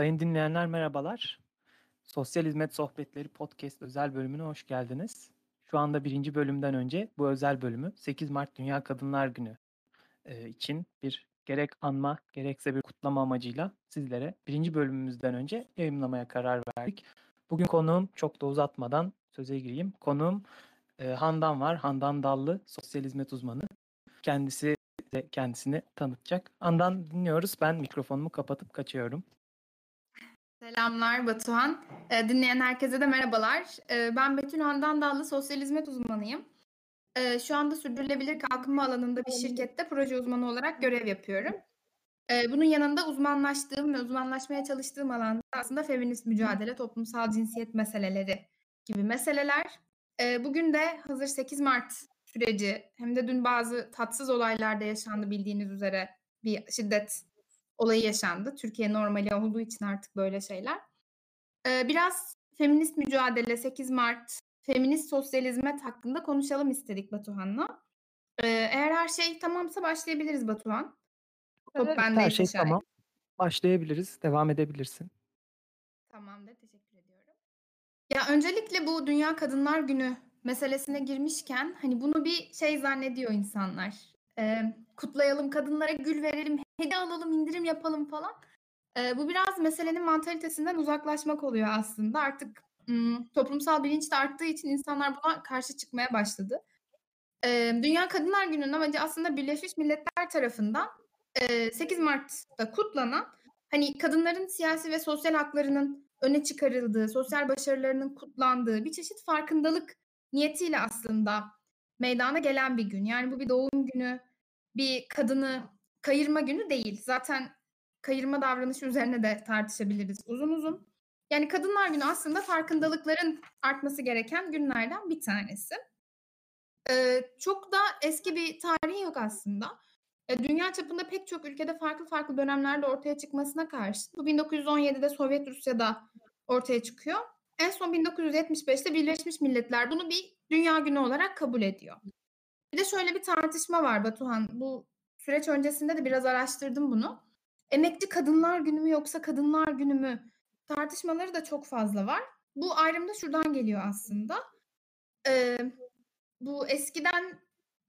Sayın dinleyenler merhabalar. Sosyal Hizmet Sohbetleri Podcast özel bölümüne hoş geldiniz. Şu anda birinci bölümden önce bu özel bölümü 8 Mart Dünya Kadınlar Günü e, için bir gerek anma gerekse bir kutlama amacıyla sizlere birinci bölümümüzden önce yayınlamaya karar verdik. Bugün konuğum çok da uzatmadan söze gireyim. Konuğum e, Handan var. Handan Dallı, sosyal hizmet uzmanı. Kendisi de kendisini tanıtacak. Handan dinliyoruz. Ben mikrofonumu kapatıp kaçıyorum. Selamlar Batuhan. E, dinleyen herkese de merhabalar. E, ben Betül Handan Dallı, sosyal hizmet uzmanıyım. E, şu anda sürdürülebilir kalkınma alanında bir şirkette proje uzmanı olarak görev yapıyorum. Bunun yanında uzmanlaştığım ve uzmanlaşmaya çalıştığım alanda aslında feminist mücadele, toplumsal cinsiyet meseleleri gibi meseleler. Bugün de hazır 8 Mart süreci hem de dün bazı tatsız olaylarda yaşandı bildiğiniz üzere bir şiddet olayı yaşandı. Türkiye normali olduğu için artık böyle şeyler. Ee, biraz feminist mücadele 8 Mart, feminist sosyal hizmet hakkında konuşalım istedik Batuhan'la. Ee, eğer her şey tamamsa başlayabiliriz Batuhan. Top evet, her şey şahit. tamam. Başlayabiliriz. Devam edebilirsin. Tamamdır. Teşekkür ediyorum. Ya öncelikle bu Dünya Kadınlar Günü meselesine girmişken hani bunu bir şey zannediyor insanlar. Ee, kutlayalım, kadınlara gül verelim, hediye alalım, indirim yapalım falan. Ee, bu biraz meselenin mantalitesinden uzaklaşmak oluyor aslında. Artık ım, toplumsal bilinç de arttığı için insanlar buna karşı çıkmaya başladı. Ee, Dünya Kadınlar Günü'nün amacı aslında Birleşmiş Milletler tarafından e, 8 Mart'ta kutlanan hani kadınların siyasi ve sosyal haklarının öne çıkarıldığı, sosyal başarılarının kutlandığı bir çeşit farkındalık niyetiyle aslında meydana gelen bir gün. Yani bu bir doğum günü, bir kadını kayırma günü değil. Zaten kayırma davranışı üzerine de tartışabiliriz uzun uzun. Yani Kadınlar Günü aslında farkındalıkların artması gereken günlerden bir tanesi. Ee, çok da eski bir tarihi yok aslında. Ee, dünya çapında pek çok ülkede farklı farklı dönemlerde ortaya çıkmasına karşı bu 1917'de Sovyet Rusya'da ortaya çıkıyor. En son 1975'te Birleşmiş Milletler bunu bir dünya günü olarak kabul ediyor. Bir de şöyle bir tartışma var Batuhan. Bu süreç öncesinde de biraz araştırdım bunu. Emekçi kadınlar günü mü yoksa kadınlar günü mü tartışmaları da çok fazla var. Bu ayrım da şuradan geliyor aslında. Ee, bu eskiden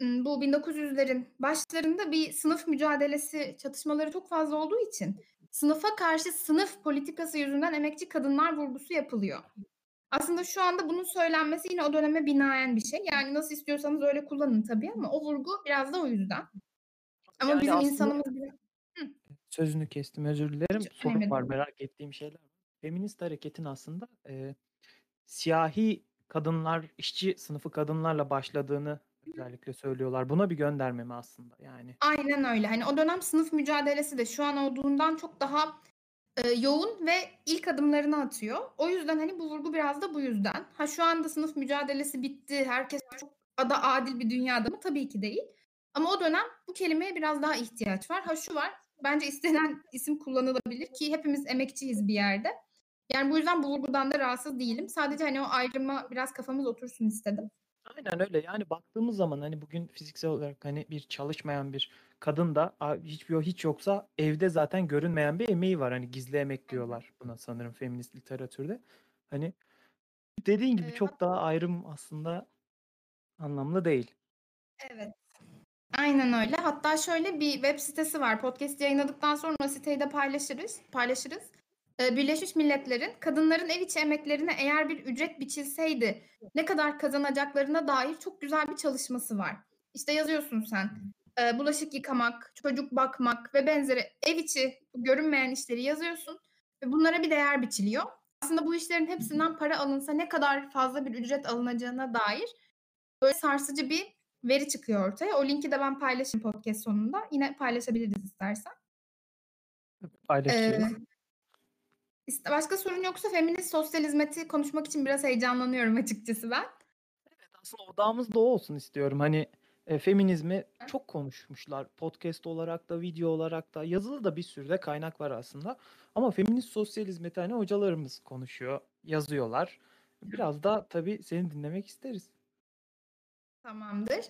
bu 1900'lerin başlarında bir sınıf mücadelesi çatışmaları çok fazla olduğu için sınıfa karşı sınıf politikası yüzünden emekçi kadınlar vurgusu yapılıyor. Aslında şu anda bunun söylenmesi yine o döneme binaen bir şey. Yani nasıl istiyorsanız öyle kullanın tabii ama o vurgu biraz da o yüzden. Ama yani bizim insanımız Sözünü kestim özür dilerim. Hiç Soru var merak ettiğim şeyler var. Feminist hareketin aslında e, siyahi kadınlar, işçi sınıfı kadınlarla başladığını özellikle söylüyorlar. Buna bir gönderme mi aslında yani? Aynen öyle. Hani o dönem sınıf mücadelesi de şu an olduğundan çok daha e, yoğun ve ilk adımlarını atıyor. O yüzden hani bu vurgu biraz da bu yüzden. Ha şu anda sınıf mücadelesi bitti. Herkes çok ada adil bir dünyada mı? Tabii ki değil. Ama o dönem bu kelimeye biraz daha ihtiyaç var. Ha şu var. Bence istenen isim kullanılabilir ki hepimiz emekçiyiz bir yerde. Yani bu yüzden bu vurgudan da rahatsız değilim. Sadece hani o ayrıma biraz kafamız otursun istedim. Aynen öyle. Yani baktığımız zaman hani bugün fiziksel olarak hani bir çalışmayan bir kadın da hiçbir hiç yoksa evde zaten görünmeyen bir emeği var. Hani gizli emek diyorlar buna sanırım feminist literatürde. Hani dediğin gibi çok daha ayrım aslında anlamlı değil. Evet. Aynen öyle. Hatta şöyle bir web sitesi var. Podcast yayınladıktan sonra siteyi de paylaşırız. Paylaşırız. Ee, Birleşmiş Milletler'in kadınların ev içi emeklerine eğer bir ücret biçilseydi ne kadar kazanacaklarına dair çok güzel bir çalışması var. İşte yazıyorsun sen. E, bulaşık yıkamak, çocuk bakmak ve benzeri ev içi görünmeyen işleri yazıyorsun ve bunlara bir değer biçiliyor. Aslında bu işlerin hepsinden para alınsa ne kadar fazla bir ücret alınacağına dair böyle sarsıcı bir veri çıkıyor ortaya. O linki de ben paylaşayım podcast sonunda. Yine paylaşabiliriz istersen. Paylaşırız. Ee, başka sorun yoksa feminist sosyal hizmeti konuşmak için biraz heyecanlanıyorum açıkçası ben. Evet aslında odağımız da o olsun istiyorum. Hani e, feminizmi çok konuşmuşlar. Podcast olarak da, video olarak da, yazılı da bir sürü de kaynak var aslında. Ama feminist sosyal hizmeti hani hocalarımız konuşuyor, yazıyorlar. Biraz da tabii seni dinlemek isteriz. Tamamdır.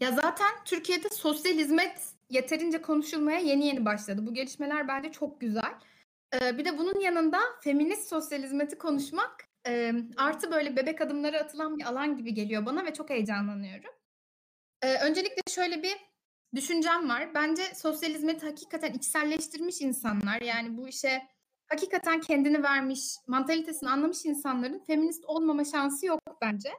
Ya zaten Türkiye'de sosyal hizmet yeterince konuşulmaya yeni yeni başladı. Bu gelişmeler bence çok güzel. Eee, bir de bunun yanında feminist sosyal hizmeti konuşmak, emm, artı böyle bebek adımları atılan bir alan gibi geliyor bana ve çok heyecanlanıyorum. Eee, öncelikle şöyle bir düşüncem var. Bence sosyal hizmeti hakikaten içselleştirmiş insanlar, yani bu işe hakikaten kendini vermiş, mantalitesini anlamış insanların feminist olmama şansı yok bence.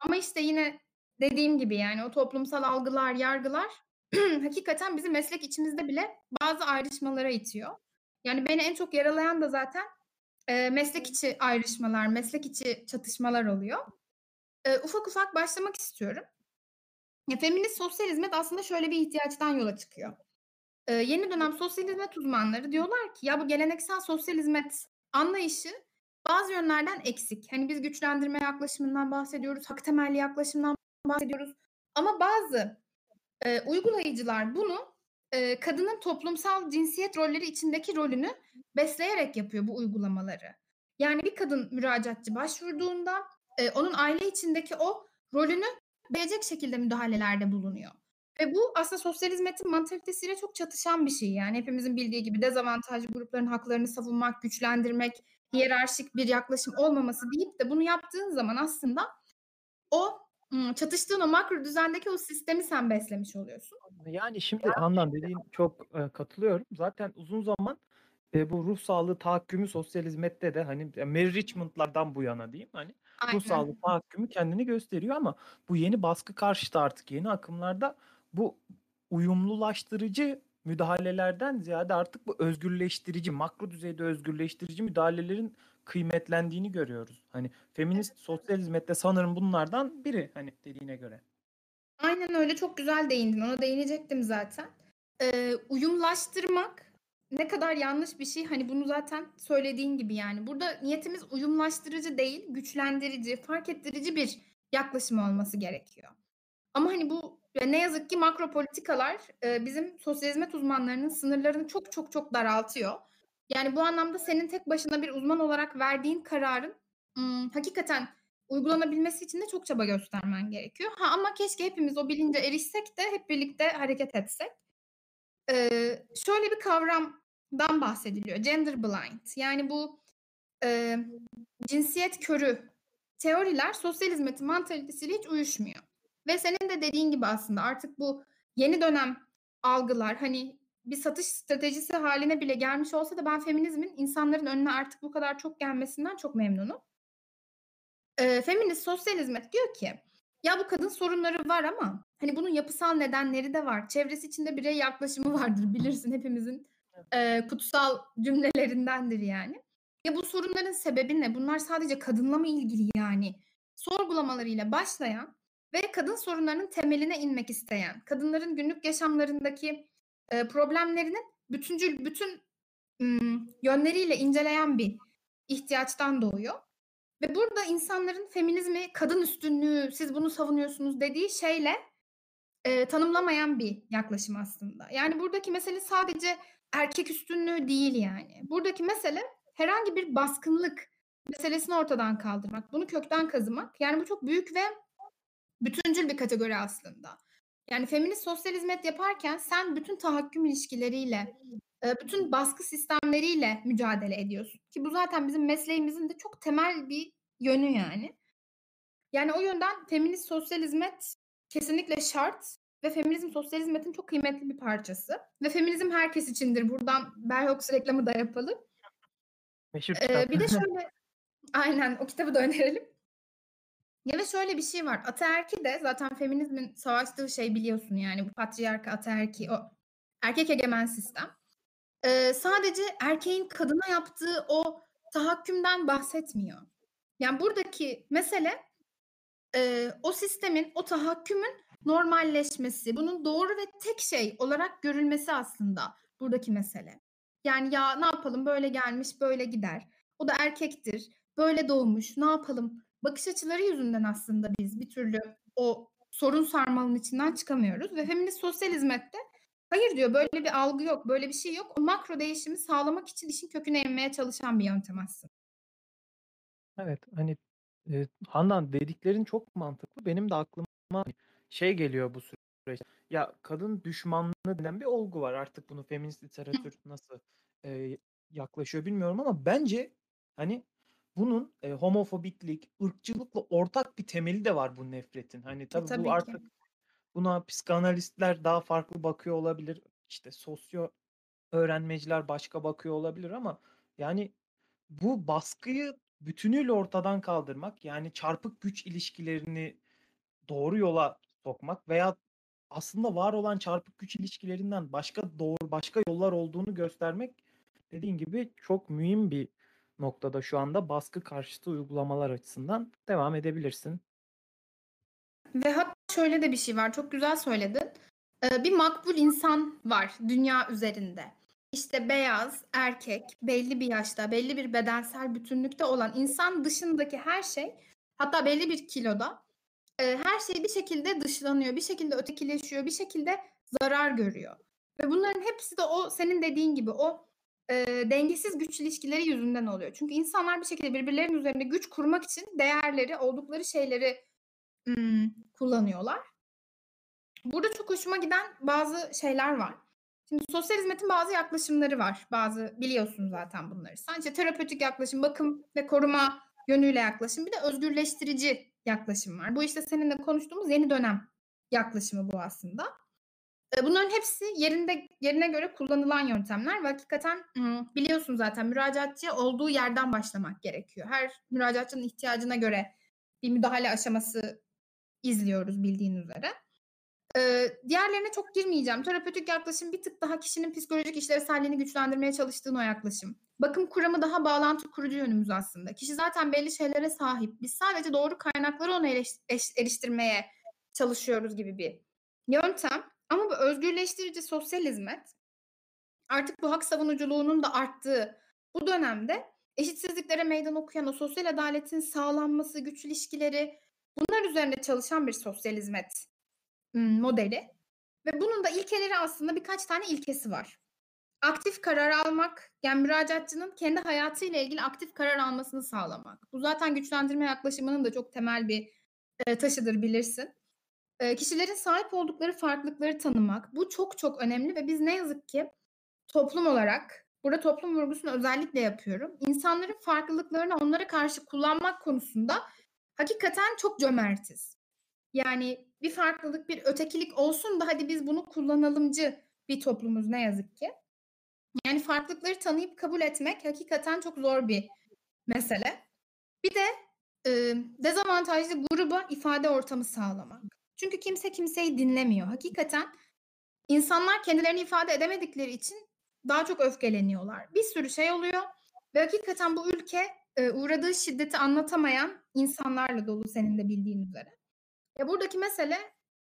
Ama işte yine dediğim gibi, yani o toplumsal algılar, yargılar hakikaten bizi meslek içimizde bile bazı ayrışmalara itiyor. Yani beni en çok yaralayan da zaten, eee, meslek içi ayrışmalar, meslek içi çatışmalar oluyor. Eee, ufak ufak başlamak istiyorum. Ya, feminist sosyal hizmet aslında şöyle bir ihtiyaçtan yola çıkıyor. Eee, yeni dönem sosyal hizmet uzmanları diyorlar ki, ya bu geleneksel sosyal hizmet anlayışı bazı yönlerden eksik. Hani biz güçlendirme yaklaşımından bahsediyoruz, hak temelli yaklaşımdan bahsediyoruz ama bazı, eee, uygulayıcılar bunu, eee, kadının toplumsal cinsiyet rolleri içindeki rolünü besleyerek yapıyor bu uygulamaları. Yani bir kadın müracaatçı başvurduğunda, eee, onun aile içindeki o rolünü beğenecek şekilde müdahalelerde bulunuyor ve bu aslında sosyal hizmetin mantalitesiyle çok çatışan bir şey. Yani hepimizin bildiği gibi dezavantajlı grupların haklarını savunmak, güçlendirmek, hiyerarşik bir yaklaşım olmaması deyip de bunu yaptığın zaman aslında o, çatıştığın o makro düzendeki o sistemi sen beslemiş oluyorsun. Yani, şimdi Handan dediğin çok, eee, katılıyorum. Zaten uzun zaman, eee, bu ruh sağlığı tahakkümü sosyal hizmette de, hani, Mary Richmond'lardan bu yana diyeyim, hani, ruh Aynen. sağlığı tahakkümü kendini gösteriyor ama bu yeni baskı karşıtı artık yeni akımlarda bu uyumlulaştırıcı müdahalelerden ziyade artık bu özgürleştirici, makro düzeyde özgürleştirici müdahalelerin kıymetlendiğini görüyoruz. Hani, feminist sosyal hizmet de sanırım bunlardan biri, hani, dediğine göre. Aynen öyle, çok güzel değindin, ona değinecektim zaten. Eee, uyumlaştırmak ne kadar yanlış bir şey, hani, bunu zaten söylediğin gibi, yani. Burada niyetimiz uyumlaştırıcı değil, güçlendirici, fark ettirici bir yaklaşım olması gerekiyor. Ama, hani, bu ne yazık ki makro politikalar, bizim sosyal hizmet uzmanlarının sınırlarını çok çok çok daraltıyor. Yani, bu anlamda senin tek başına bir uzman olarak verdiğin kararın, ımm, hakikaten uygulanabilmesi için de çok çaba göstermen gerekiyor. Ha, ama keşke hepimiz o bilince erişsek de hep birlikte hareket etsek. Eee, şöyle bir kavramdan bahsediliyor, gender blind. Yani bu, eee, cinsiyet körü teoriler sosyal hizmetin mantalitesiyle hiç uyuşmuyor ve senin de dediğin gibi aslında artık bu yeni dönem algılar, hani, bir satış stratejisi hâline bile gelmiş olsa da ben feminizmin insanların önüne artık bu kadar çok gelmesinden çok memnunum. Eee, feminist sosyal hizmet diyor ki, ya bu kadın sorunları var ama, hani, bunun yapısal nedenleri de var. Çevresi içinde birey yaklaşımı vardır bilirsin hepimizin, eee, kutsal cümlelerindendir yani. Ya bu sorunların sebebi ne? Bunlar sadece kadınla mı ilgili yani? Sorgulamalarıyla başlayan ve kadın sorunlarının temeline inmek isteyen, kadınların günlük yaşamlarındaki, eee, problemlerinin bütüncül, bütün, ımm, yönleriyle inceleyen bir ihtiyaçtan doğuyor ve burada insanların feminizmi kadın üstünlüğü, siz bunu savunuyorsunuz dediği şeyle, eee, tanımlamayan bir yaklaşım aslında. Yani buradaki mesele sadece erkek üstünlüğü değil yani. Buradaki mesele herhangi bir baskınlık meselesini ortadan kaldırmak, bunu kökten kazımak. Yani bu çok büyük ve bütüncül bir kategori aslında. Yani feminist sosyal hizmet yaparken sen bütün tahakküm ilişkileriyle, eee, bütün baskı sistemleriyle mücadele ediyorsun ki bu zaten bizim mesleğimizin de çok temel bir yönü yani. Yani o yönden feminist sosyal hizmet kesinlikle şart ve feminizm sosyal hizmetin çok kıymetli bir parçası ve feminizm herkes içindir. Buradan hooks reklamı da yapalım. Meşhur Eee, kitap. bir de şöyle Aynen, o kitabı da önerelim. Ya ve şöyle bir şey var, ataerki de zaten feminizmin savaştığı şey biliyorsun yani bu patriarka, ataerki, o erkek egemen sistem. Eee, sadece erkeğin kadına yaptığı o tahakkümden bahsetmiyor. Yani buradaki mesele, eee, o sistemin, o tahakkümün normalleşmesi, bunun doğru ve tek şey olarak görülmesi aslında buradaki mesele. Yani, ya ne yapalım böyle gelmiş böyle gider. O da erkektir, böyle doğmuş, ne yapalım bakış açıları yüzünden aslında biz bir türlü o sorun sarmalının içinden çıkamıyoruz ve feminist sosyal hizmet de hayır diyor, böyle bir algı yok, böyle bir şey yok. O makro değişimi sağlamak için işin köküne inmeye çalışan bir yöntem aslında. Evet, hani, eee, Handan dediklerin çok mantıklı. Benim de aklıma şey geliyor bu süreçte. Ya, kadın düşmanlığı denen bir olgu var. Artık bunu feminist literatür nasıl, eee yaklaşıyor bilmiyorum ama bence hani bunun e, homofobiklik, ırkçılıkla ortak bir temeli de var bu nefretin. Hani E, tabii bu tabii ki. artık buna psikanalistler daha farklı bakıyor olabilir. İşte sosyo öğrenmeciler başka bakıyor olabilir ama yani bu baskıyı bütünüyle ortadan kaldırmak, yani çarpık güç ilişkilerini doğru yola sokmak veya aslında var olan çarpık güç ilişkilerinden başka doğru başka yollar olduğunu göstermek dediğin gibi çok mühim bir noktada şu anda baskı karşıtı uygulamalar açısından devam edebilirsin. Ve hatta şöyle de bir şey var. Çok güzel söyledin. Eee, bir makbul insan var dünya üzerinde. İşte beyaz, erkek, belli bir yaşta, belli bir bedensel bütünlükte olan insan dışındaki her şey, hatta belli bir kiloda, eee, her şey bir şekilde dışlanıyor, bir şekilde ötekileşiyor, bir şekilde zarar görüyor. Ve bunların hepsi de o senin dediğin gibi o, eee, dengesiz güç ilişkileri yüzünden oluyor. Çünkü insanlar bir şekilde birbirlerinin üzerinde güç kurmak için değerleri, oldukları şeyleri, ımm, kullanıyorlar. Burada çok hoşuma giden bazı şeyler var. Şimdi sosyal hizmetin bazı yaklaşımları var. Bazı biliyorsun zaten bunları. İşte terapötik yaklaşım, bakım ve koruma yönüyle yaklaşım, bir de özgürleştirici yaklaşım var. Bu işte seninle konuştuğumuz yeni dönem yaklaşımı bu aslında. Bunların hepsi yerinde yerine göre kullanılan yöntemler ve hakikaten, biliyorsun zaten müracaatçıya olduğu yerden başlamak gerekiyor. Her müracaatçının ihtiyacına göre bir müdahale aşaması izliyoruz bildiğin üzere. Diğerlerine çok girmeyeceğim. Terapötik yaklaşım bir tık daha kişinin psikolojik işlevselliğini güçlendirmeye çalıştığın o yaklaşım. Bakım kuramı daha bağlantı kurucu yönümüz aslında. Kişi zaten belli şeylere sahip. Biz sadece doğru kaynakları ona eriştirmeye çalışıyoruz gibi bir yöntem. Ama bu özgürleştirici sosyal hizmet artık bu hak savunuculuğunun da arttığı bu dönemde eşitsizliklere meydan okuyan, o sosyal adaletin sağlanması, güç ilişkileri, bunlar üzerinde çalışan bir sosyal hizmet, modeli ve bunun da ilkeleri aslında birkaç tane ilkesi var. Aktif karar almak, yani müracaatçının kendi hayatıyla ilgili aktif karar almasını sağlamak. Bu zaten güçlendirme yaklaşımının da çok temel bir, taşıdır bilirsin. Kişilerin sahip oldukları farklılıkları tanımak. Bu çok çok önemli ve biz ne yazık ki toplum olarak, burada toplum vurgusunu özellikle yapıyorum, insanların farklılıklarını onlara karşı kullanmak konusunda hakikaten çok cömertiz. Yani bir farklılık, bir ötekilik olsun da hadi biz bunu kullanalımcı bir toplumuz ne yazık ki. Yani farklılıkları tanıyıp kabul etmek hakikaten çok zor bir mesele. Bir de, ımm, dezavantajlı gruba ifade ortamı sağlamak. Çünkü kimse kimseyi dinlemiyor. Hakikaten insanlar kendilerini ifade edemedikleri için daha çok öfkeleniyorlar. Bir sürü şey oluyor ve hakikaten bu ülke, eee, uğradığı şiddeti anlatamayan insanlarla dolu senin de bildiğin üzere. Ya, buradaki mesele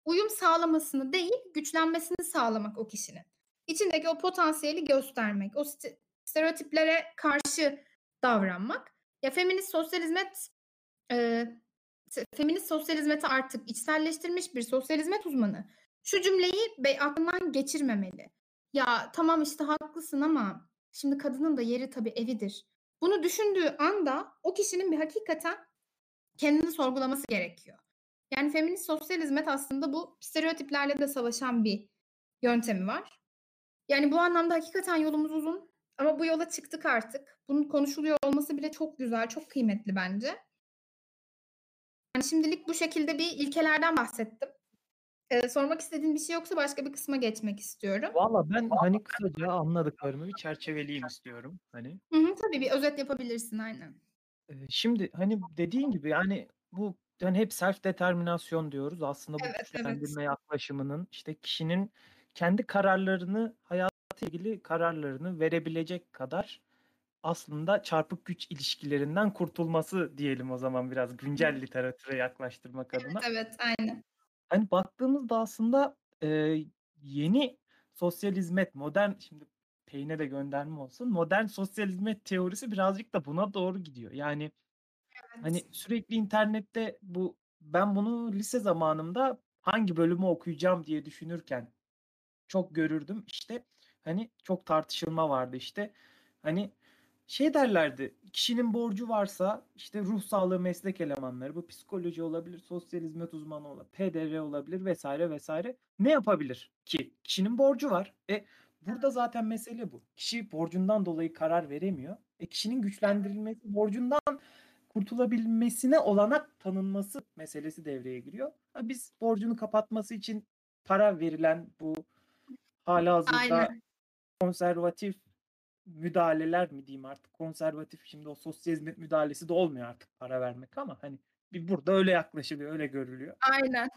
uyum sağlamasını değil, güçlenmesini sağlamak o kişinin. İçindeki o potansiyeli göstermek, o ste stereotiplere karşı davranmak. Ya, feminist sosyal hizmet, eee, se feminist sosyal hizmeti artık içselleştirmiş bir sosyal hizmet uzmanı şu cümleyi be aklından geçirmemeli. "Ya, tamam, işte, haklısın ama şimdi kadının da yeri tabii evidir." Bunu düşündüğü anda o kişinin bir hakikaten kendini sorgulaması gerekiyor. Yani feminist sosyal hizmet aslında bu stereotiplerle de savaşan bir yöntemi var. Yani bu anlamda hakikaten yolumuz uzun ama bu yola çıktık artık. Bunun konuşuluyor olması bile çok güzel, çok kıymetli bence. Yani şimdilik bu şekilde bir ilkelerden bahsettim. Eee, sormak istediğin bir şey yoksa başka bir kısma geçmek istiyorum. Valla ben, hani, kısaca anladıklarımı bir çerçeveleyeyim istiyorum, hani. Hı hı, tabii bir özet yapabilirsin, aynen. Eee, şimdi, hani, dediğin gibi, yani, bu, hani, hep self determinasyon diyoruz. Aslında bu Evet, evet. güçlendirme yaklaşımının, işte, kişinin kendi kararlarını, hayatıyla ilgili kararlarını verebilecek kadar aslında çarpık güç ilişkilerinden kurtulması diyelim o zaman biraz güncel literatüre yaklaştırmak Evet, adına. evet, aynen. Hani, baktığımızda aslında, eee, yeni sosyal hizmet, modern şimdi Payne'e de gönderme olsun, modern sosyal hizmet teorisi birazcık da buna doğru gidiyor. Yani, Evet. hani, sürekli internette bu ben bunu lise zamanımda hangi bölümü okuyacağım diye düşünürken çok görürdüm. İşte, hani, çok tartışılma vardı, işte. Hani, şey derlerdi, kişinin borcu varsa, işte, ruh sağlığı meslek elemanları, bu psikoloji olabilir, sosyal hizmet uzmanı ola PDR olabilir vs. vs. ne yapabilir ki? Kişinin borcu var. E, burada zaten mesele bu. Kişi borcundan dolayı karar veremiyor. E, kişinin güçlendirilmesi, borcundan kurtulabilmesine olanak tanınması meselesi devreye giriyor. Ha, biz borcunu kapatması için para verilen bu hâlihazırda Aynen. konservatif müdahaleler mi diyeyim artık? Konservatif şimdi o sosyal hizmet müdahalesi de olmuyor artık para vermek ama hani bir burada öyle yaklaşılıyor, öyle görülüyor. Aynen.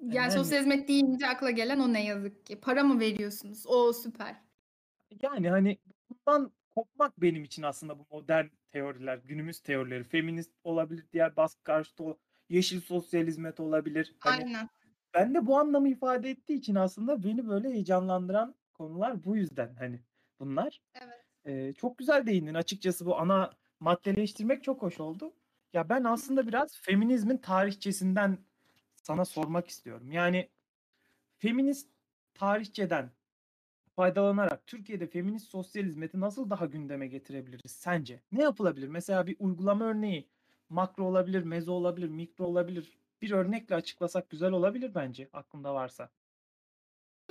Yani Yani sosyal hizmet deyince akla gelen o ne yazık ki. Para mı veriyorsunuz? O, süper. Yani hani bundan kopmak benim için aslında bu modern teoriler, günümüz teorileri. Feminist olabilir, diğer baskı karşıtı yeşil sosyal hizmet olabilir. Hani Aynen. bende bu anlamı ifade ettiği için aslında beni böyle heyecanlandıran konular bu yüzden hani bunlar. Evet. Eee, çok güzel değindin. Açıkçası bu ana maddeleştirmek çok hoş oldu. Ya ben aslında biraz feminizmin tarihçesinden sana sormak istiyorum. Yani feminist tarihçeden faydalanarak Türkiye'de feminist sosyal nasıl daha gündeme getirebiliriz sence? Ne yapılabilir? Mesela bir uygulama örneği makro olabilir, mezo olabilir, mikro olabilir. Bir örnekle açıklasak güzel olabilir bence aklında varsa.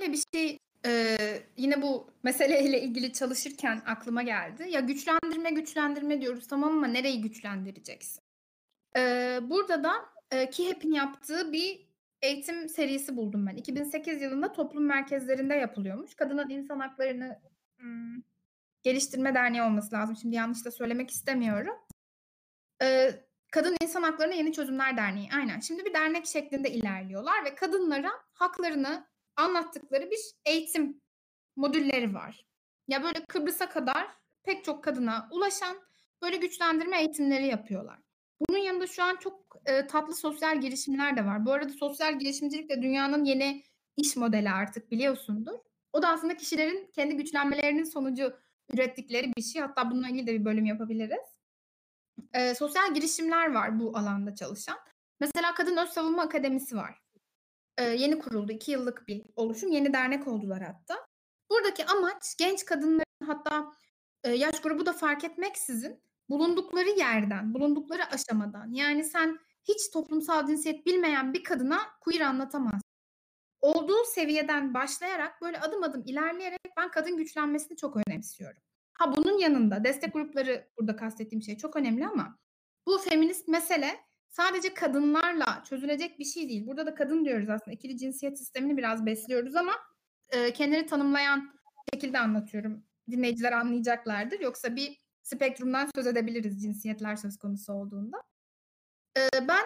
Bir şey, eee, yine bu meseleyle ilgili çalışırken aklıma geldi. Ya güçlendirme, güçlendirme diyoruz tamam ama nereyi güçlendireceksin? Eee, burada da, eee, KİHEP'in yaptığı bir eğitim serisi buldum ben. 2008 yılında toplum merkezlerinde yapılıyormuş. Kadının İnsan Haklarını, ımm, Geliştirme Derneği olması lazım. Şimdi yanlış da söylemek istemiyorum. Eee, Kadın İnsan Haklarına Yeni Çözümler Derneği. Aynen. Şimdi bir dernek şeklinde ilerliyorlar ve kadınlara haklarını anlattıkları bir eğitim modülleri var. Ya, böyle Kıbrıs'a kadar pek çok kadına ulaşan böyle güçlendirme eğitimleri yapıyorlar. Bunun yanında şu an çok, eee, tatlı sosyal girişimler de var. Bu arada sosyal girişimcilik de dünyanın yeni iş modeli artık biliyorsundur. O da aslında kişilerin kendi güçlenmelerinin sonucu ürettikleri bir şey. Hatta bununla ilgili de bir bölüm yapabiliriz. Eee, sosyal girişimler var bu alanda çalışan. Mesela Kadın Öz Savunma Akademisi var. Yeni kuruldu. 2 yıllık bir oluşum. Yeni dernek oldular hatta. Buradaki amaç genç kadınların hatta, yaş grubu da fark etmeksizin bulundukları yerden, bulundukları aşamadan yani sen hiç toplumsal cinsiyet bilmeyen bir kadına queer anlatamazsın. Olduğu seviyeden başlayarak böyle adım adım ilerleyerek ben kadın güçlenmesini çok önemsiyorum. Ha, bunun yanında destek grupları burada kastettiğim şey çok önemli ama bu feminist mesele sadece kadınlarla çözülecek bir şey değil. Burada da kadın diyoruz aslında. İkili cinsiyet sistemini biraz besliyoruz ama, eee, kendini tanımlayan şekilde anlatıyorum. Dinleyiciler anlayacaklardır. Yoksa bir spektrumdan söz edebiliriz cinsiyetler söz konusu olduğunda. Eee, ben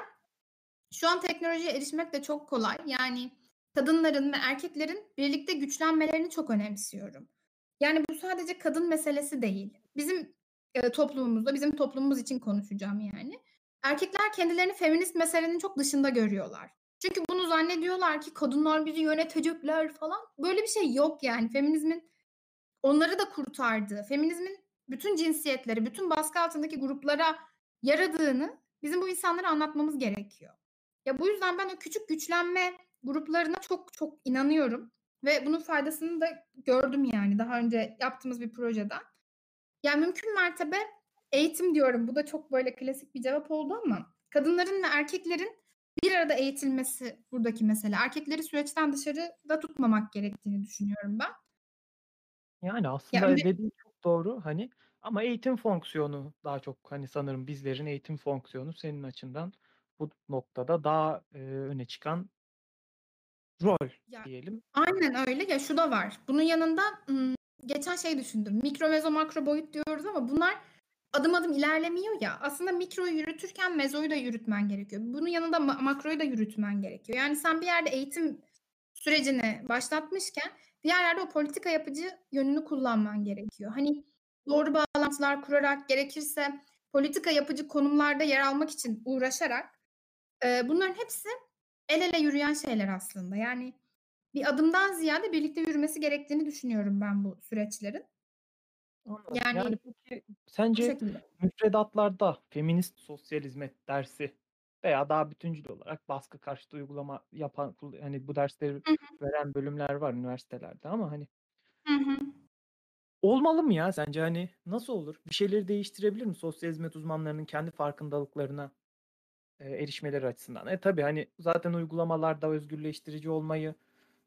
şu an teknolojiye erişmek de çok kolay. Yani kadınların ve erkeklerin birlikte güçlenmelerini çok önemsiyorum. Yani bu sadece kadın meselesi değil. Bizim, eee, toplumumuzda, bizim toplumumuz için konuşacağım yani. Erkekler kendilerini feminist meselenin çok dışında görüyorlar. Çünkü bunu zannediyorlar ki kadınlar bizi yönetecekler falan. Böyle bir şey yok yani. Feminizmin onları da kurtardığı, feminizmin bütün cinsiyetleri, bütün baskı altındaki gruplara yaradığını bizim bu insanlara anlatmamız gerekiyor. Ya, bu yüzden ben o küçük güçlenme gruplarına çok çok inanıyorum ve bunun faydasını da gördüm yani daha önce yaptığımız bir projeden. Yani mümkün mertebe eğitim diyorum. Bu da çok böyle klasik bir cevap oldu ama kadınların ve erkeklerin bir arada eğitilmesi buradaki mesele. Erkekleri süreçten dışarıda tutmamak gerektiğini düşünüyorum ben. Yani Ya, aslında öne dediğin çok doğru hani ama eğitim fonksiyonu daha çok hani sanırım bizlerin eğitim fonksiyonu senin açından bu noktada daha, eee, öne çıkan rol Ya, diyelim. aynen öyle. Ya, şu da var. Bunun yanında, geçen şey düşündüm. Mikro, mezo, makro boyut diyoruz ama bunlar adım adım ilerlemiyor ya. Aslında mikroyu yürütürken mezoyu da yürütmen gerekiyor. Bunun yanında ma makroyu da yürütmen gerekiyor. Yani sen bir yerde eğitim sürecini başlatmışken diğer yerde o politika yapıcı yönünü kullanman gerekiyor. Hani doğru bağlantılar kurarak, gerekirse politika yapıcı konumlarda yer almak için uğraşarak, eee, bunların hepsi el ele yürüyen şeyler aslında. Yani bir adımdan ziyade birlikte yürümesi gerektiğini düşünüyorum ben bu süreçlerin. Anladım. Yani Yani peki sence müfredatlarda feminist sosyal hizmet dersi veya daha bütüncül olarak baskı karşıtı uygulama yapan hani bu dersleri Hı hı. veren bölümler var üniversitelerde ama hani Hı hı. olmalı mı ya sence? Hani nasıl olur? Bir şeyleri değiştirebilir mi sosyal hizmet uzmanlarının kendi farkındalıklarına, eee, erişmeleri açısından? E, tabii hani zaten uygulamalarda özgürleştirici olmayı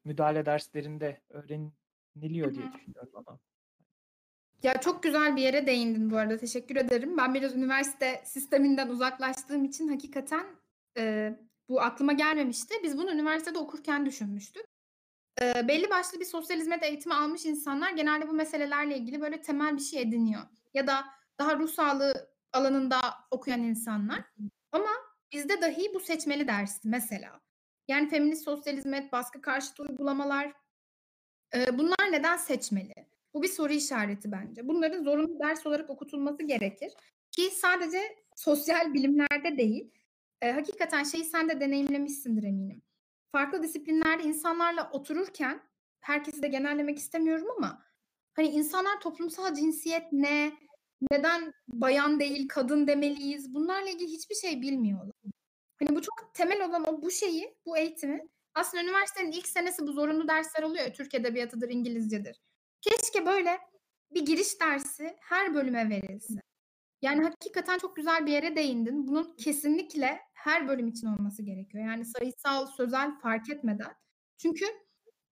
müdahale derslerinde öğren yeniliyor Hı diye düşünüyorum ama. Ya, çok güzel bir yere değindin bu arada, teşekkür ederim. Ben biraz üniversite sisteminden uzaklaştığım için hakikaten, eee, bu aklıma gelmemişti. Biz bunu üniversitede okurken düşünmüştük. Eee, belli başlı bir sosyal hizmet eğitimi almış insanlar genelde bu meselelerle ilgili böyle temel bir şey ediniyor ya da daha ruh sağlığı alanında okuyan insanlar ama bizde dahi bu seçmeli dersti mesela. Yani feminist sosyal hizmet, baskı karşıtı uygulamalar, eee, bunlar neden seçmeli? Bu bir soru işareti bence. Bunların zorunlu ders olarak okutulması gerekir ki sadece sosyal bilimlerde değil, eee, hakikaten şeyi sen de deneyimlemişsindir eminim. Farklı disiplinlerde insanlarla otururken, herkesi de genellemek istemiyorum ama, hani, insanlar toplumsal cinsiyet ne, neden bayan değil kadın demeliyiz, bunlarla ilgili hiçbir şey bilmiyorlar. Hani, bu çok temel olan o bu şeyi, bu eğitimi aslında üniversitenin ilk senesi bu zorunlu dersler oluyor Türk edebiyatıdır, İngilizcedir. Keşke böyle bir giriş dersi her bölüme verilse. Yani hakikaten çok güzel bir yere değindin. Bunun kesinlikle her bölüm için olması gerekiyor. Yani sayısal, sözel fark etmeden. Çünkü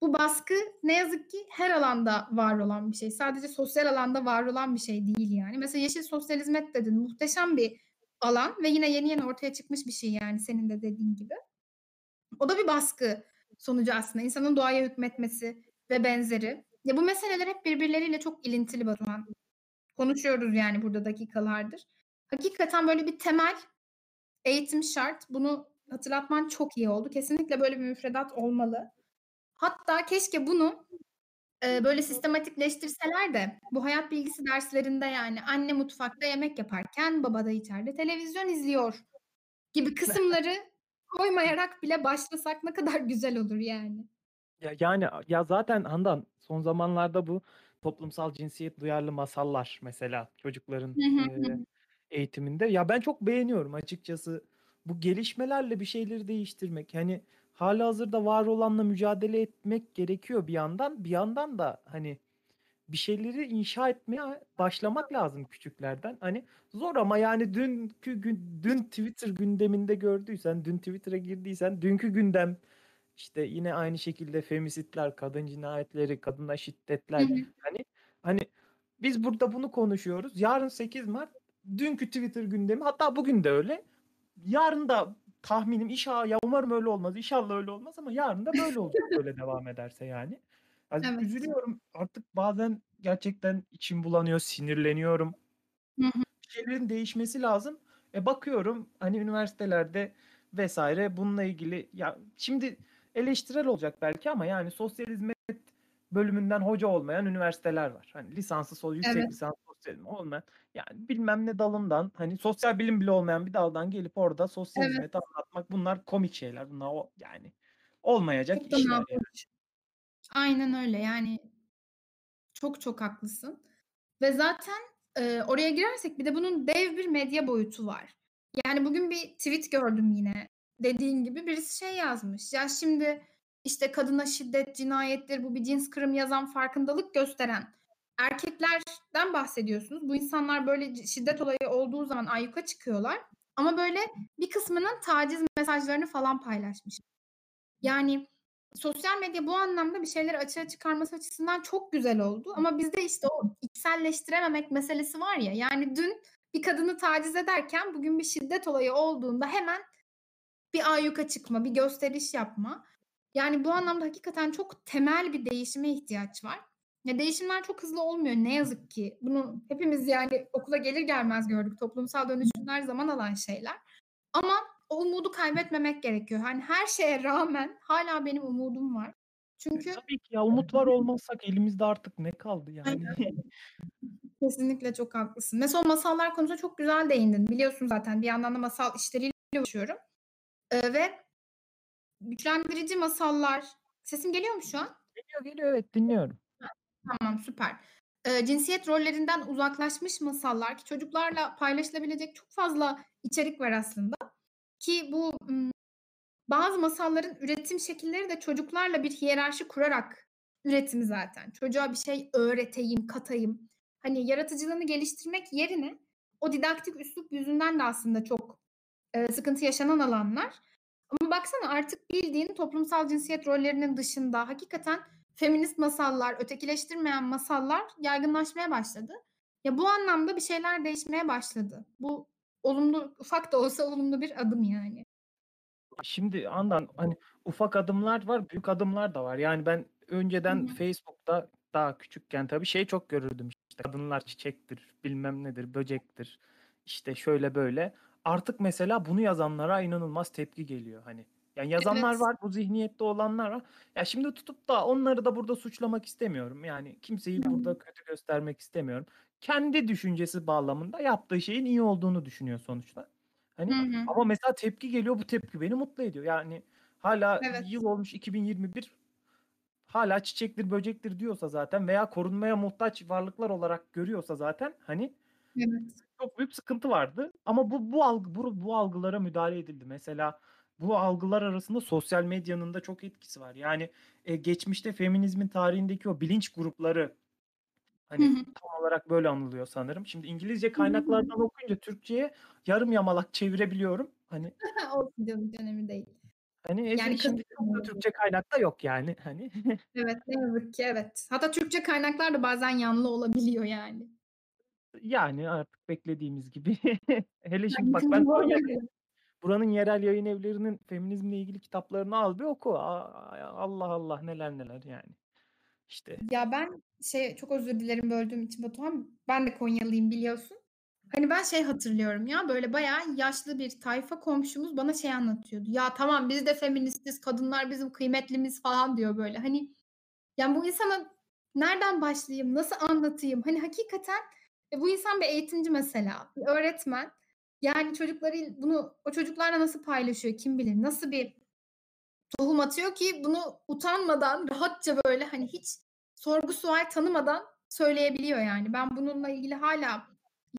bu baskı ne yazık ki her alanda var olan bir şey. Sadece sosyal alanda var olan bir şey değil yani. Mesela yeşil sosyal hizmet dedin. Muhteşem bir alan ve yine yeni yeni ortaya çıkmış bir şey yani senin de dediğin gibi. O da bir baskı sonucu aslında. İnsanın doğaya hükmetmesi ve benzeri. Ya, bu meseleler hep birbirleriyle çok ilintili Batuhan. Konuşuyoruz yani burada dakikalardır. Hakikaten böyle bir temel eğitim şart. Bunu hatırlatman çok iyi oldu. Kesinlikle böyle bir müfredat olmalı. Hatta keşke bunu, eee, böyle sistematikleştirseler de bu hayat bilgisi derslerinde yani anne mutfakta yemek yaparken baba da içeride televizyon izliyor gibi kısımları koymayarak bile başlasak ne kadar güzel olur yani. Ya, yani, ya, zaten Handan son zamanlarda bu toplumsal cinsiyet duyarlı masallar mesela çocukların, hı. eğitiminde. Ya, ben çok beğeniyorum açıkçası. Bu gelişmelerle bir şeyleri değiştirmek, hani, hâlihazırda var olanla mücadele etmek gerekiyor bir yandan. Bir yandan da, hani, bir şeyleri inşa etmeye başlamak lazım küçüklerden. Hani, zor ama yani dünkü gün dün Twitter gündeminde gördüysen, dün Twitter'a girdiysen dünkü gündem, işte, yine aynı şekilde femisidler, kadın cinayetleri, kadına Hı şiddetler, hı. hani hani, biz burada bunu konuşuyoruz. Yarın 8 Mart, dünkü Twitter gündemi hatta bugün de öyle. Yarın da tahminim inşa ya, umarım öyle olmaz, inşallah öyle olmaz ama yarın da böyle olacak böyle devam ederse yani. Ya, Evet. üzülüyorum artık bazen gerçekten içim bulanıyor, sinirleniyorum. Hı hı. Şeylerin değişmesi lazım. E, bakıyorum, hani, üniversitelerde vs. bununla ilgili ya, şimdi eleştirel olacak belki ama yani sosyal hizmet bölümünden hoca olmayan üniversiteler var. Hani, lisanslı yüksek Evet. lisans sosyal olmayan, yani bilmem ne dalından, hani, sosyal bilim bile olmayan bir daldan gelip orada sosyal Evet. hizmeti anlatmak bunlar komik şeyler. Bunlar o yani olmayacak Çok işler yani. makul. Aynen öyle yani. Çok çok haklısın ve zaten, eee, oraya girersek bir de bunun dev bir medya boyutu var. Yani bugün bir tweet gördüm yine. Dediğin gibi birisi şey yazmış. Ya, şimdi, işte, kadına şiddet cinayettir, bu bir cins kırımı yazan, farkındalık gösteren erkeklerden bahsediyorsunuz. Bu insanlar böyle şiddet olayı olduğu zaman ayyuka çıkıyorlar ama böyle bir kısmının taciz mesajlarını falan paylaşmış. Yani sosyal medya bu anlamda bir şeyleri açığa çıkarması açısından çok güzel oldu ama bizde, işte, o içselleştirememek meselesi var ya, yani dün bir kadını taciz ederken bugün bir şiddet olayı olduğunda hemen bir ayyuka çıkma, bir gösteriş yapma. Yani bu anlamda hakikaten çok temel bir değişime ihtiyaç var. Ya, değişimler çok hızlı olmuyor ne yazık ki. Bunu hepimiz yani okula gelir gelmez gördük. Toplumsal dönüşümler zaman alan şeyler ama o umudu kaybetmemek gerekiyor. Hani, her şeye rağmen hâlâ benim umudum var. E, Çünkü tabii ki ya, umut var olmazsak elimizde artık ne kaldı yani? Kesinlikle çok haklısın. Mesela masallar konusuna çok güzel değindin. Biliyorsun zaten bir yandan da masal işleriyle uğraşıyorum, eee, ve güçlendirici masallar Sesim geliyor mu şu an? Geliyor, geliyor. Evet, dinliyorum. Tamam süper. Eee, cinsiyet rollerinden uzaklaşmış masallar ki çocuklarla paylaşılabilecek çok fazla içerik var aslında ki bu, bazı masalların üretim şekilleri de çocuklarla bir hiyerarşi kurarak üretimi zaten. Çocuğa bir şey öğreteyim, katayım. Hani, yaratıcılığını geliştirmek yerine o didaktik üslup yüzünden de aslında çok, eee, sıkıntı yaşanan alanlar ama baksana artık bildiğin toplumsal cinsiyet rollerinin dışında hakikaten feminist masallar, ötekileştirmeyen masallar yaygınlaşmaya başladı. Ya, bu anlamda bir şeyler değişmeye başladı. Bu olumlu, ufak da olsa olumlu bir adım yani. Şimdi Handan, hani, ufak adımlar var, büyük adımlar da var. Yani ben önceden hı. Facebook'ta daha küçükken tabii şey çok görürdüm, işte, kadınlar çiçektir, bilmem nedir, böcektir, işte, şöyle böyle. Artık mesela bunu yazanlara inanılmaz tepki geliyor, hani. Yani yazanlar Evet. var, bu zihniyette olanlar var. Ya, şimdi tutup da onları da burada suçlamak istemiyorum. Yani kimseyi burada kötü göstermek istemiyorum. Kendi düşüncesi bağlamında yaptığı şeyin iyi olduğunu düşünüyor sonuçta. Hı Hani, hı. ama mesela tepki geliyor, bu tepki beni mutlu ediyor. Yani hâlâ Evet. yıl olmuş 2021 hâlâ çiçektir, böcektir diyorsa zaten veya korunmaya muhtaç varlıklar olarak görüyorsa zaten, hani Evet. çok büyük sıkıntı vardı ama bu bu algı bu bu algılara müdahale edildi. Mesela bu algılar arasında sosyal medyanın da çok etkisi var. Yani, eee, geçmişte feminizmin tarihindeki o bilinç grupları, hani, hı. tam olarak böyle anılıyor sanırım. Şimdi İngilizce kaynaklardan okuyunca Türkçe'ye yarım yamalak çevirebiliyorum. Hani Olsun canım, önemli değil. Hani, eze Yani şimdi Türkçe kaynak da yok yani, hani. Evet, ne yazık ki evet. Hatta Türkçe kaynaklar da bazen yanlı olabiliyor yani. Yani artık beklediğimiz gibi. Hele şimdi bak ben Konya'dayım. Buranın yerel yayınevlerinin feminizmle ilgili kitaplarını al bir oku. Allah Allah neler neler yani. İşte. Ya, ben şey çok özür dilerim böldüğüm için Batuhan. Ben de Konyalıyım biliyorsun. Hani, ben şey hatırlıyorum ya, böyle bayağı yaşlı bir tayfa komşumuz bana şey anlatıyordu. "Ya, tamam biz de feministiz, kadınlar bizim kıymetlimiz." falan diyor böyle. Hani, yani bu insana nereden başlayayım, nasıl anlatayım? Hani, hakikaten e, bu insan bir eğitimci mesela, bir öğretmen. Yani çocuklarıyl bunu o çocuklarla nasıl paylaşıyor kim bilir? Nasıl bir tohum atıyor ki bunu utanmadan, rahatça böyle, hani, hiç sorgu sual tanımadan söyleyebiliyor yani. Ben bununla ilgili hâlâ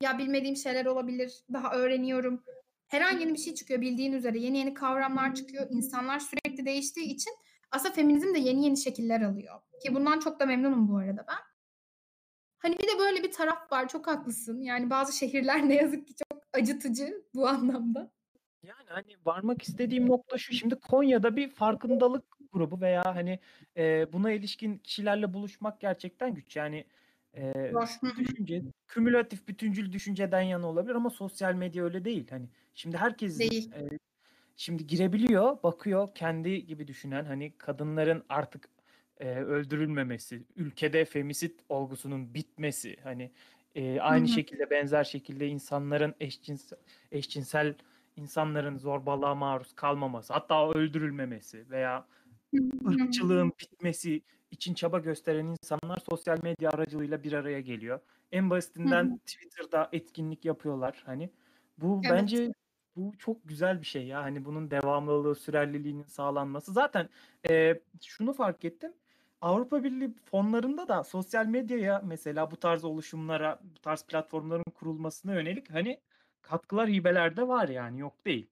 ya bilmediğim şeyler olabilir, daha öğreniyorum. Her an yeni bir şey çıkıyor bildiğin üzere. Yeni yeni kavramlar çıkıyor. İnsanlar sürekli değiştiği için aslında feminizm de yeni yeni şekiller alıyor ki bundan çok da memnunum bu arada ben. Hani, bir de böyle bir taraf var, çok haklısın. Yani bazı şehirler ne yazık ki çok acıtıcı bu anlamda. Yani, hani, varmak istediğim nokta şu: Şimdi Konya'da bir farkındalık grubu veya, hani, eee, buna ilişkin kişilerle buluşmak gerçekten güç. Yani, hı. düşünce kümülatif, bütüncül düşünceden yana olabilir ama sosyal medya öyle değil. Hani, şimdi herkesin, Değil. eee, şimdi girebiliyor, bakıyor kendi gibi düşünen, hani, kadınların artık, eee, öldürülmemesi, ülkede femisit olgusunun bitmesi, hani, Hı aynı hı. şekilde, benzer şekilde insanların eşcins eşcinsel insanların zorbalığa maruz kalmaması, hatta öldürülmemesi veya Hı hı. Hı hı. ırkçılığın bitmesi için çaba gösteren insanlar sosyal medya aracılığıyla bir araya geliyor. En Hı basitinden hı. Twitter'da etkinlik yapıyorlar, hani. Bu Evet. bence bu çok güzel bir şey ya. Hani, bunun devamlılığı, sürerliliğinin sağlanması. Zaten, eee, şunu fark ettim, Avrupa Birliği fonlarında da sosyal medyaya mesela bu tarz oluşumlara, bu tarz platformların kurulmasına yönelik, hani, katkılar, hibeler de var yani, yok değil.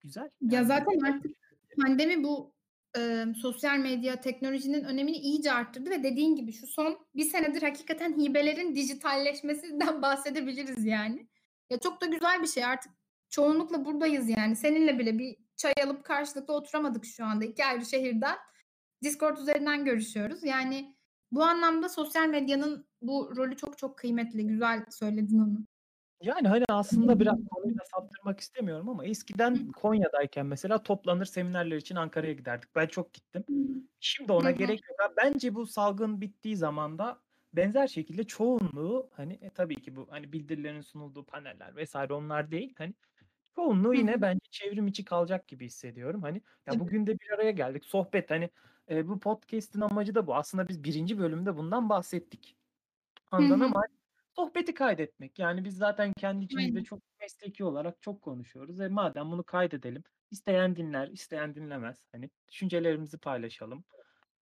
Güzel, Ya, yani bu zaten bir artık pandemi bu, emm, sosyal medya, teknolojinin önemini iyice arttırdı ve dediğin gibi şu son 1 senedir hakikaten hibelerin dijitalleşmesinden bahsedebiliriz yani. Ya, çok da güzel bir şey. Artık çoğunlukla buradayız yani. Seninle bile bir çay alıp karşılıklı oturamadık şu anda 2 ayrı şehirden. Discord üzerinden görüşüyoruz. Yani bu anlamda sosyal medyanın bu rolü çok çok kıymetli. Güzel söyledin onu. Yani, hani, aslında biraz konuyu da saptırmak istemiyorum ama eskiden Konya'dayken mesela toplanır, seminerler için Ankara'ya giderdik. Ben çok gittim. Şimdi ona gerek yok. Bence bu salgın bittiği zaman da benzer şekilde çoğunluğu, hani, e, tabii ki bu, hani, bildirilerin sunulduğu paneller vs. onlar değil, hani, çoğunluğu yine bence çevrim içi kalacak gibi hissediyorum. Hani, ya, bugün de bir araya geldik, sohbet, hani, eee, bu podcast'in amacı da bu. Aslında biz 1'inci bölümde bundan bahsettik Handan ama sohbeti kaydetmek. Yani biz zaten kendi içimizde Aynen. çok mesleki olarak çok konuşuyoruz. E, madem bunu kaydedelim. İsteyen dinler, isteyen dinlemez. Hani, düşüncelerimizi paylaşalım,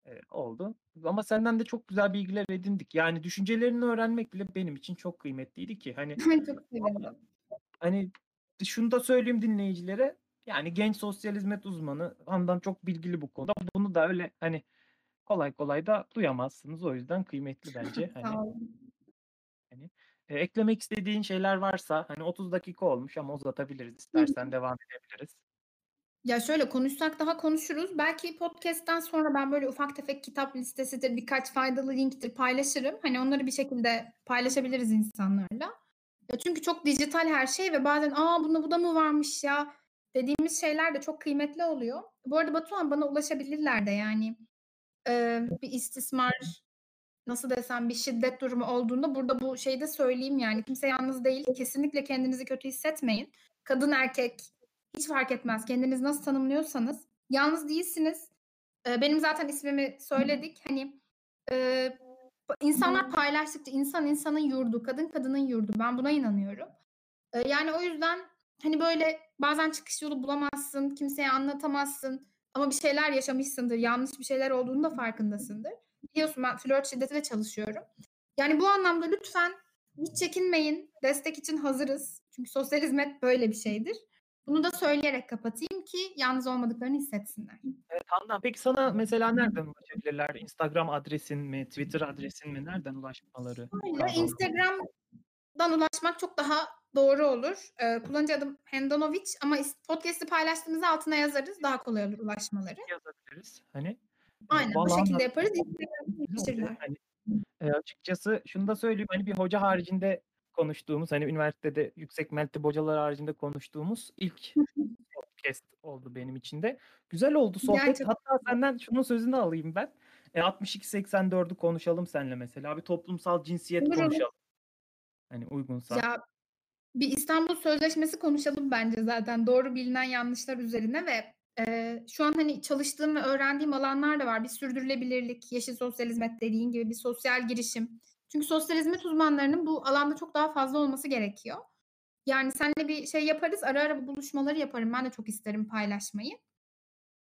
eee, oldu. Ama senden de çok güzel bilgiler edindik. Yani düşüncelerini öğrenmek bile benim için çok kıymetliydi ki, hani, Çok sevindim. hani, şunu da söyleyeyim dinleyicilere, yani genç sosyal hizmet uzmanı Handan çok bilgili bu konuda. Bunu da öyle, hani, kolay kolay da duyamazsınız. O yüzden kıymetli bence, hani. Hani, eee, eklemek istediğin şeyler varsa, hani, 30 dakika olmuş ama uzatabiliriz istersen devam edebiliriz. Ya, şöyle, konuşsak daha konuşuruz. Belki podcast'ten sonra ben böyle ufak tefek kitap listesidir, birkaç faydalı linktir paylaşırım. Hani, onları bir şekilde paylaşabiliriz insanlarla. Ya, çünkü çok dijital her şey ve bazen, "A, bunda bu da mı varmış ya?" Dediğimiz şeyler de çok kıymetli oluyor. Bu arada Batuhan bana ulaşabilirler de yani. Eee, bir istismar, nasıl desem, bir şiddet durumu olduğunda burada bu şeyi de söyleyeyim yani kimse yalnız değil. Kesinlikle kendinizi kötü hissetmeyin. Kadın, erkek hiç fark etmez. Kendinizi nasıl tanımlıyorsanız yalnız değilsiniz. Eee, benim zaten ismimi söyledik. Hani, pa insanlar paylaştıkça insan insanın yurdu, kadın kadının yurdu. Ben buna inanıyorum. Eee, yani o yüzden, hani, böyle bazen çıkış yolu bulamazsın, kimseye anlatamazsın ama bir şeyler yaşamışsındır, yanlış bir şeyler olduğunun da farkındasındır. Biliyorsun ben flört şiddetiyle çalışıyorum. Yani bu anlamda lütfen hiç çekinmeyin. Destek için hazırız. Çünkü sosyal hizmet böyle bir şeydir. Bunu da söyleyerek kapatayım ki yalnız olmadıklarını hissetsinler. Evet, Handan, peki sana mesela nereden ulaşabilirler? Instagram adresin mi, Twitter adresin mi? Nereden ulaşmaları Şöyle? Instagram'dan ulaşmak çok daha doğru olur. Eee, kullanıcı adım Handanovic ama podcast'i paylaştığımızda altına yazarız. Daha kolay olur ulaşmaları. Yazabiliriz. Hani, eee, Aynen, vallahi şekilde yaparız. Hani, eee, açıkçası şunu da söyleyeyim, hani, bir hoca haricinde konuştuğumuz, hani, üniversitede yüksek mertebe hocalar haricinde konuştuğumuz ilk podcast oldu benim için de. Güzel oldu sohbet. Gerçekten. Hatta senden şunun sözünü alayım ben. Eee, 62-84'ü konuşalım seninle mesela. Bir toplumsal cinsiyet olur. konuşalım. Hani, uygunsa. Ya, bir İstanbul Sözleşmesi konuşalım bence zaten doğru bilinen yanlışlar üzerine ve, eee, şu an, hani, çalıştığım ve öğrendiğim alanlar da var. Bir sürdürülebilirlik, yeşil sosyal hizmet dediğin gibi bir sosyal girişim. Çünkü sosyal hizmet uzmanlarının bu alanda çok daha fazla olması gerekiyor. Yani seninle bir şey yaparız, ara ara bu buluşmaları yaparım. Ben de çok isterim paylaşmayı.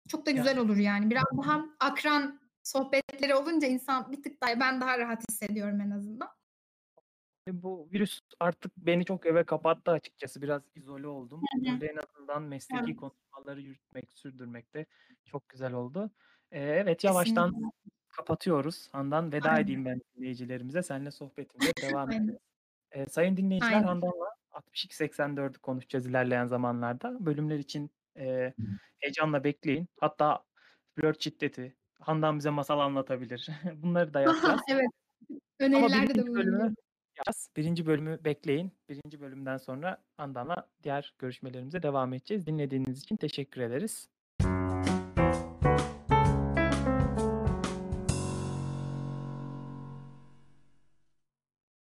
Çok da güzel olur yani. Biraz daha akran sohbetleri olunca insan bir tık daha ben daha rahat hissediyorum en azından. E, bu virüs artık beni çok eve kapattı açıkçası. Biraz izole oldum. Hı hı. Burada en azından mesleki Evet. konuşmaları yürütmek, sürdürmek de çok güzel oldu. Eee, evet, yavaştan Kesinlikle. kapatıyoruz. Handan, veda Aynen. edeyim ben dinleyicilerimize. Seninle sohbetimize devam edeceğiz. Eee, sayın dinleyiciler, Aynen. Handan'la 62-84'ü konuşacağız ilerleyen zamanlarda. Bölümler için, eee, heyecanla bekleyin. Hatta flört şiddeti, Handan bize masal anlatabilir. Bunları da yapacağız. Evet. Önerilerde de 1. yapacağız. 1. bölümü bekleyin. 1. bölümden sonra Handan'la diğer görüşmelerimize devam edeceğiz. Dinlediğiniz için teşekkür ederiz.